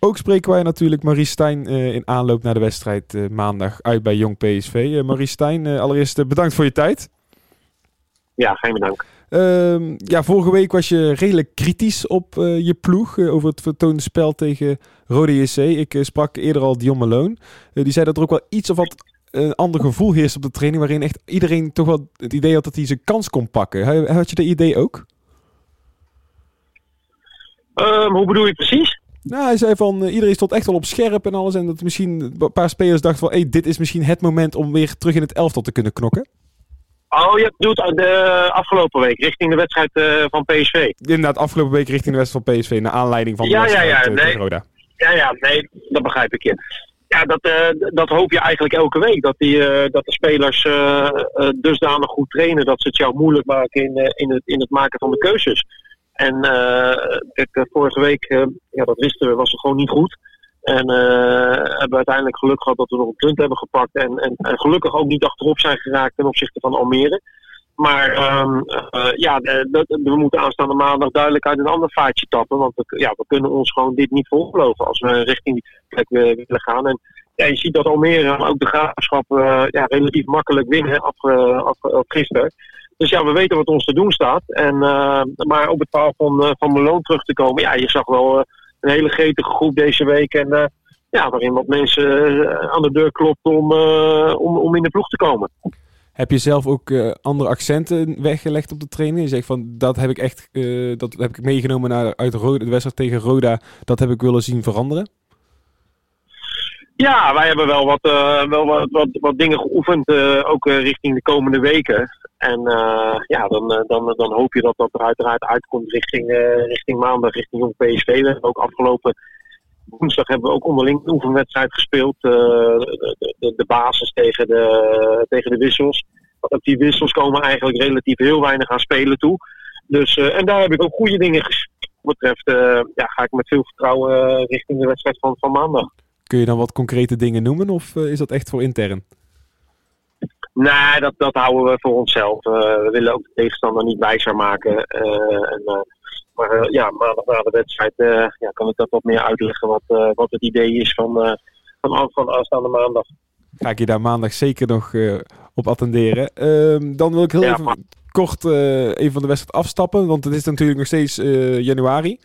Ook spreken wij natuurlijk Marie Stijn in aanloop naar de wedstrijd maandag uit bij Jong PSV. Marie Stijn, allereerst bedankt voor je tijd. Ja, geen bedankt. Ehm, ja, vorige week was je redelijk kritisch op je ploeg over het vertoonde spel tegen Rode JC. Ik sprak eerder al Dion Malone. die zei dat er ook wel iets of wat een ander gevoel heerst op de training, waarin echt iedereen toch wel het idee had dat hij zijn kans kon pakken. Had je dat idee ook? Um, hoe bedoel je precies? Nou, hij zei van uh, iedereen stond echt wel op scherp en alles. En dat misschien een paar spelers dachten van, hey, dit is misschien het moment om weer terug in het elftal te kunnen knokken. Oh, je bedoelt de afgelopen week, richting de wedstrijd uh, van PSV? Inderdaad, afgelopen week richting de wedstrijd van PSV, naar aanleiding van de ja, wedstrijd ja, ja, nee. Roda. Ja, ja, nee, dat begrijp ik je ja, dat, uh, dat hoop je eigenlijk elke week. Dat, die, dat de spelers dusdanig goed trainen dat ze het jou moeilijk maken in, in, het, in het maken van de keuzes. En kijk, vorige week, ja, dat wisten we, was het gewoon niet goed. En hebben we uiteindelijk geluk gehad dat we nog een punt hebben gepakt. En, en, gelukkig ook niet achterop zijn geraakt ten opzichte van Almere. Maar uh, ja, we moeten aanstaande maandag duidelijk uit een ander vaartje tappen. Want we, ja, we kunnen ons gewoon dit niet volgeloven als we richting die plek willen gaan. En ja, je ziet dat Almere, ook de graafschap, ja, relatief makkelijk winnen af, af, af, gisteren. Dus ja, we weten wat ons te doen staat. En, uh, maar op het verhaal van, van Meloon terug te komen, ja, je zag wel een hele gretige groep deze week. En ja, waarin wat mensen aan de deur klopt om, om, om in de ploeg te komen. Heb je zelf ook uh, andere accenten weggelegd op de training? Je zegt van dat heb ik echt uh, dat heb ik meegenomen naar uit Roda, de wedstrijd tegen Roda. Dat heb ik willen zien veranderen. Ja, wij hebben wel wat, uh, wel wat, wat, wat dingen geoefend, ook richting de komende weken. En ja, dan, dan, dan hoop je dat dat er uiteraard uitkomt richting, richting maandag, richting Jong PSV. We ook afgelopen woensdag hebben we ook onderling een oefenwedstrijd gespeeld. De, de, de, basis tegen de, tegen de wissels. Op die wissels komen eigenlijk relatief heel weinig aan spelen toe. Dus, en daar heb ik ook goede dingen gezien. Wat betreft ja, ga ik met veel vertrouwen richting de wedstrijd van, van maandag. Kun je dan wat concrete dingen noemen of is dat echt voor intern? Nee, dat, dat houden we voor onszelf. we willen ook de tegenstander niet wijzer maken. en, maar uh, ja, maandag na de wedstrijd ja, kan ik dat wat meer uitleggen wat, wat het idee is van, van, van aanstaande maandag. Ga ik je daar maandag zeker nog op attenderen. Ehm, dan wil ik heel ja, even maar... kort even van de wedstrijd afstappen, want het is natuurlijk nog steeds januari.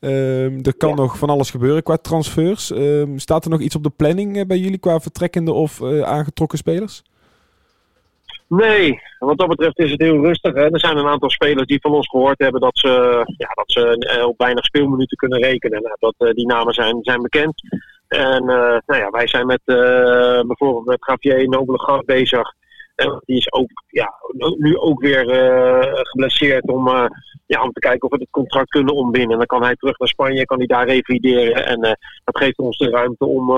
Um, er kan ja. nog van alles gebeuren qua transfers. Um, staat er nog iets op de planning bij jullie qua vertrekkende of aangetrokken spelers? Nee, wat dat betreft is het heel rustig. Hè. Er zijn een aantal spelers die van ons gehoord hebben dat ze, ja, dat ze op weinig speelminuten kunnen rekenen. Nou, dat, die namen zijn, zijn bekend. En uh, nou ja, wij zijn met bijvoorbeeld met Javier Nobele bezig. Die is ook, ja, nu ook weer uh, geblesseerd om, ja, om te kijken of we het contract kunnen ombinden. En dan kan hij terug naar Spanje, kan hij daar revalideren. En dat geeft ons de ruimte om,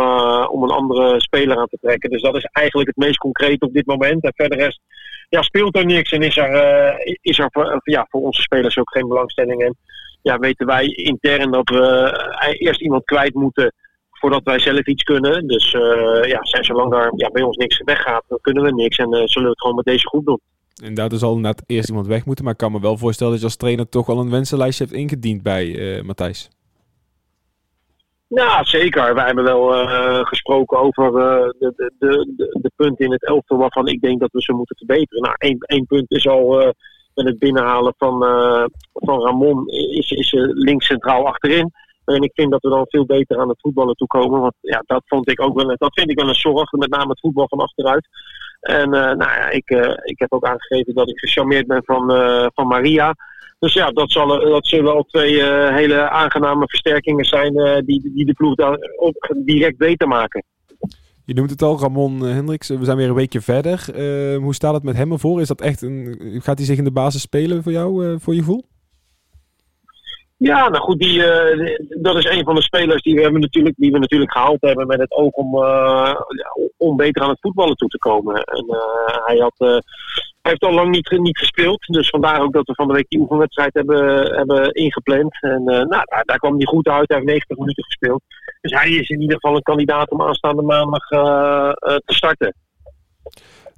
om een andere speler aan te trekken. Dus dat is eigenlijk het meest concreet op dit moment. En verder rest ja, speelt er niks en is er, is er voor, ja, voor onze spelers ook geen belangstelling. En ja, weten wij intern dat we eerst iemand kwijt moeten voordat wij zelf iets kunnen. Dus uh, ja, zolang daar ja, bij ons niks weggaat, dan kunnen we niks. En uh, zullen we het gewoon met deze groep doen. Inderdaad, er zal inderdaad eerst iemand weg moeten. Maar ik kan me wel voorstellen dat je als trainer toch wel een wensenlijstje hebt ingediend bij uh, Matthijs. Ja, zeker. Wij hebben wel gesproken over de, de, de, de, punten in het elftal waarvan ik denk dat we ze moeten verbeteren. Nou, één, één punt is al met het binnenhalen van, van Ramon, is, is links centraal achterin. En ik vind dat we dan veel beter aan het voetballen toe komen. Want ja, dat vond ik ook wel, dat vind ik wel een zorg. Met name het voetbal van achteruit. En uh, nou ja, ik, uh, ik heb ook aangegeven dat ik gecharmeerd ben van, uh, van Maria. Dus ja, dat, zal, dat zullen al twee hele aangename versterkingen zijn die, die de ploeg daar ook direct beter maken. Je noemt het al, Ramon Hendricks. We zijn weer een weekje verder. hoe staat het met hem ervoor? Is dat echt een, gaat hij zich in de basis spelen voor jou, voor je gevoel? Ja, nou goed, die, uh, dat is een van de spelers die we, hebben natuurlijk, die we natuurlijk gehaald hebben met het oog om, uh, om beter aan het voetballen toe te komen. En uh, hij, had, hij heeft al lang niet, niet gespeeld, dus vandaar ook dat we van de week die oefenwedstrijd hebben, hebben ingepland. En nou, daar, daar kwam hij goed uit, hij heeft 90 minuten gespeeld. Dus hij is in ieder geval een kandidaat om aanstaande maandag te starten.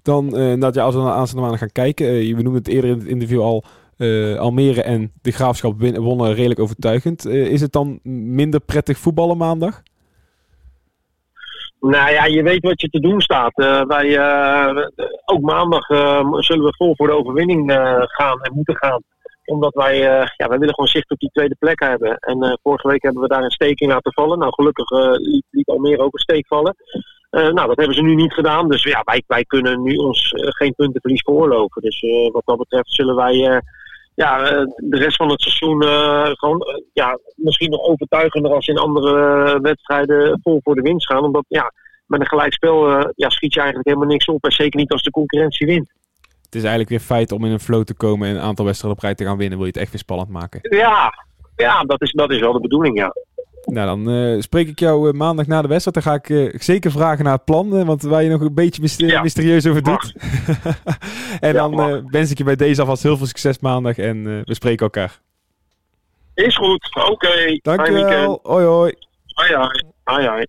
Dan, dat ja, als we naar aanstaande maandag gaan kijken, we noemden het eerder in het interview al, Almere en de Graafschap wonnen redelijk overtuigend. is het dan minder prettig voetballen maandag? Nou ja, je weet wat je te doen staat. wij, ook maandag zullen we vol voor de overwinning gaan en moeten gaan omdat wij, ja, wij willen gewoon zicht op die tweede plek hebben. En vorige week hebben we daar een steek in laten vallen. Nou, gelukkig liet, liet Almere ook een steek vallen. nou, dat hebben ze nu niet gedaan. Dus ja, wij, wij kunnen nu ons geen puntenverlies veroorloven. Dus wat dat betreft zullen wij ja, de rest van het seizoen gewoon ja, misschien nog overtuigender als in andere wedstrijden vol voor de winst gaan. Omdat ja, met een gelijkspel ja, schiet je eigenlijk helemaal niks op. En zeker niet als de concurrentie wint het is eigenlijk weer feit om in een flow te komen en een aantal wedstrijden op rij te gaan winnen. Wil je het echt weer spannend maken? Ja, ja dat, is, dat is wel de bedoeling, ja. Nou, dan uh, spreek ik jou uh, maandag na de wedstrijd. Dan ga ik uh, zeker vragen naar het plan, want waar je nog een beetje myster mysterieus over doet. en ja, dan wens ik je bij deze alvast heel veel succes maandag en we spreken elkaar. Is goed, oké. Okay. Dankjewel. Hoi hoi. Hoi hoi. hoi, hoi.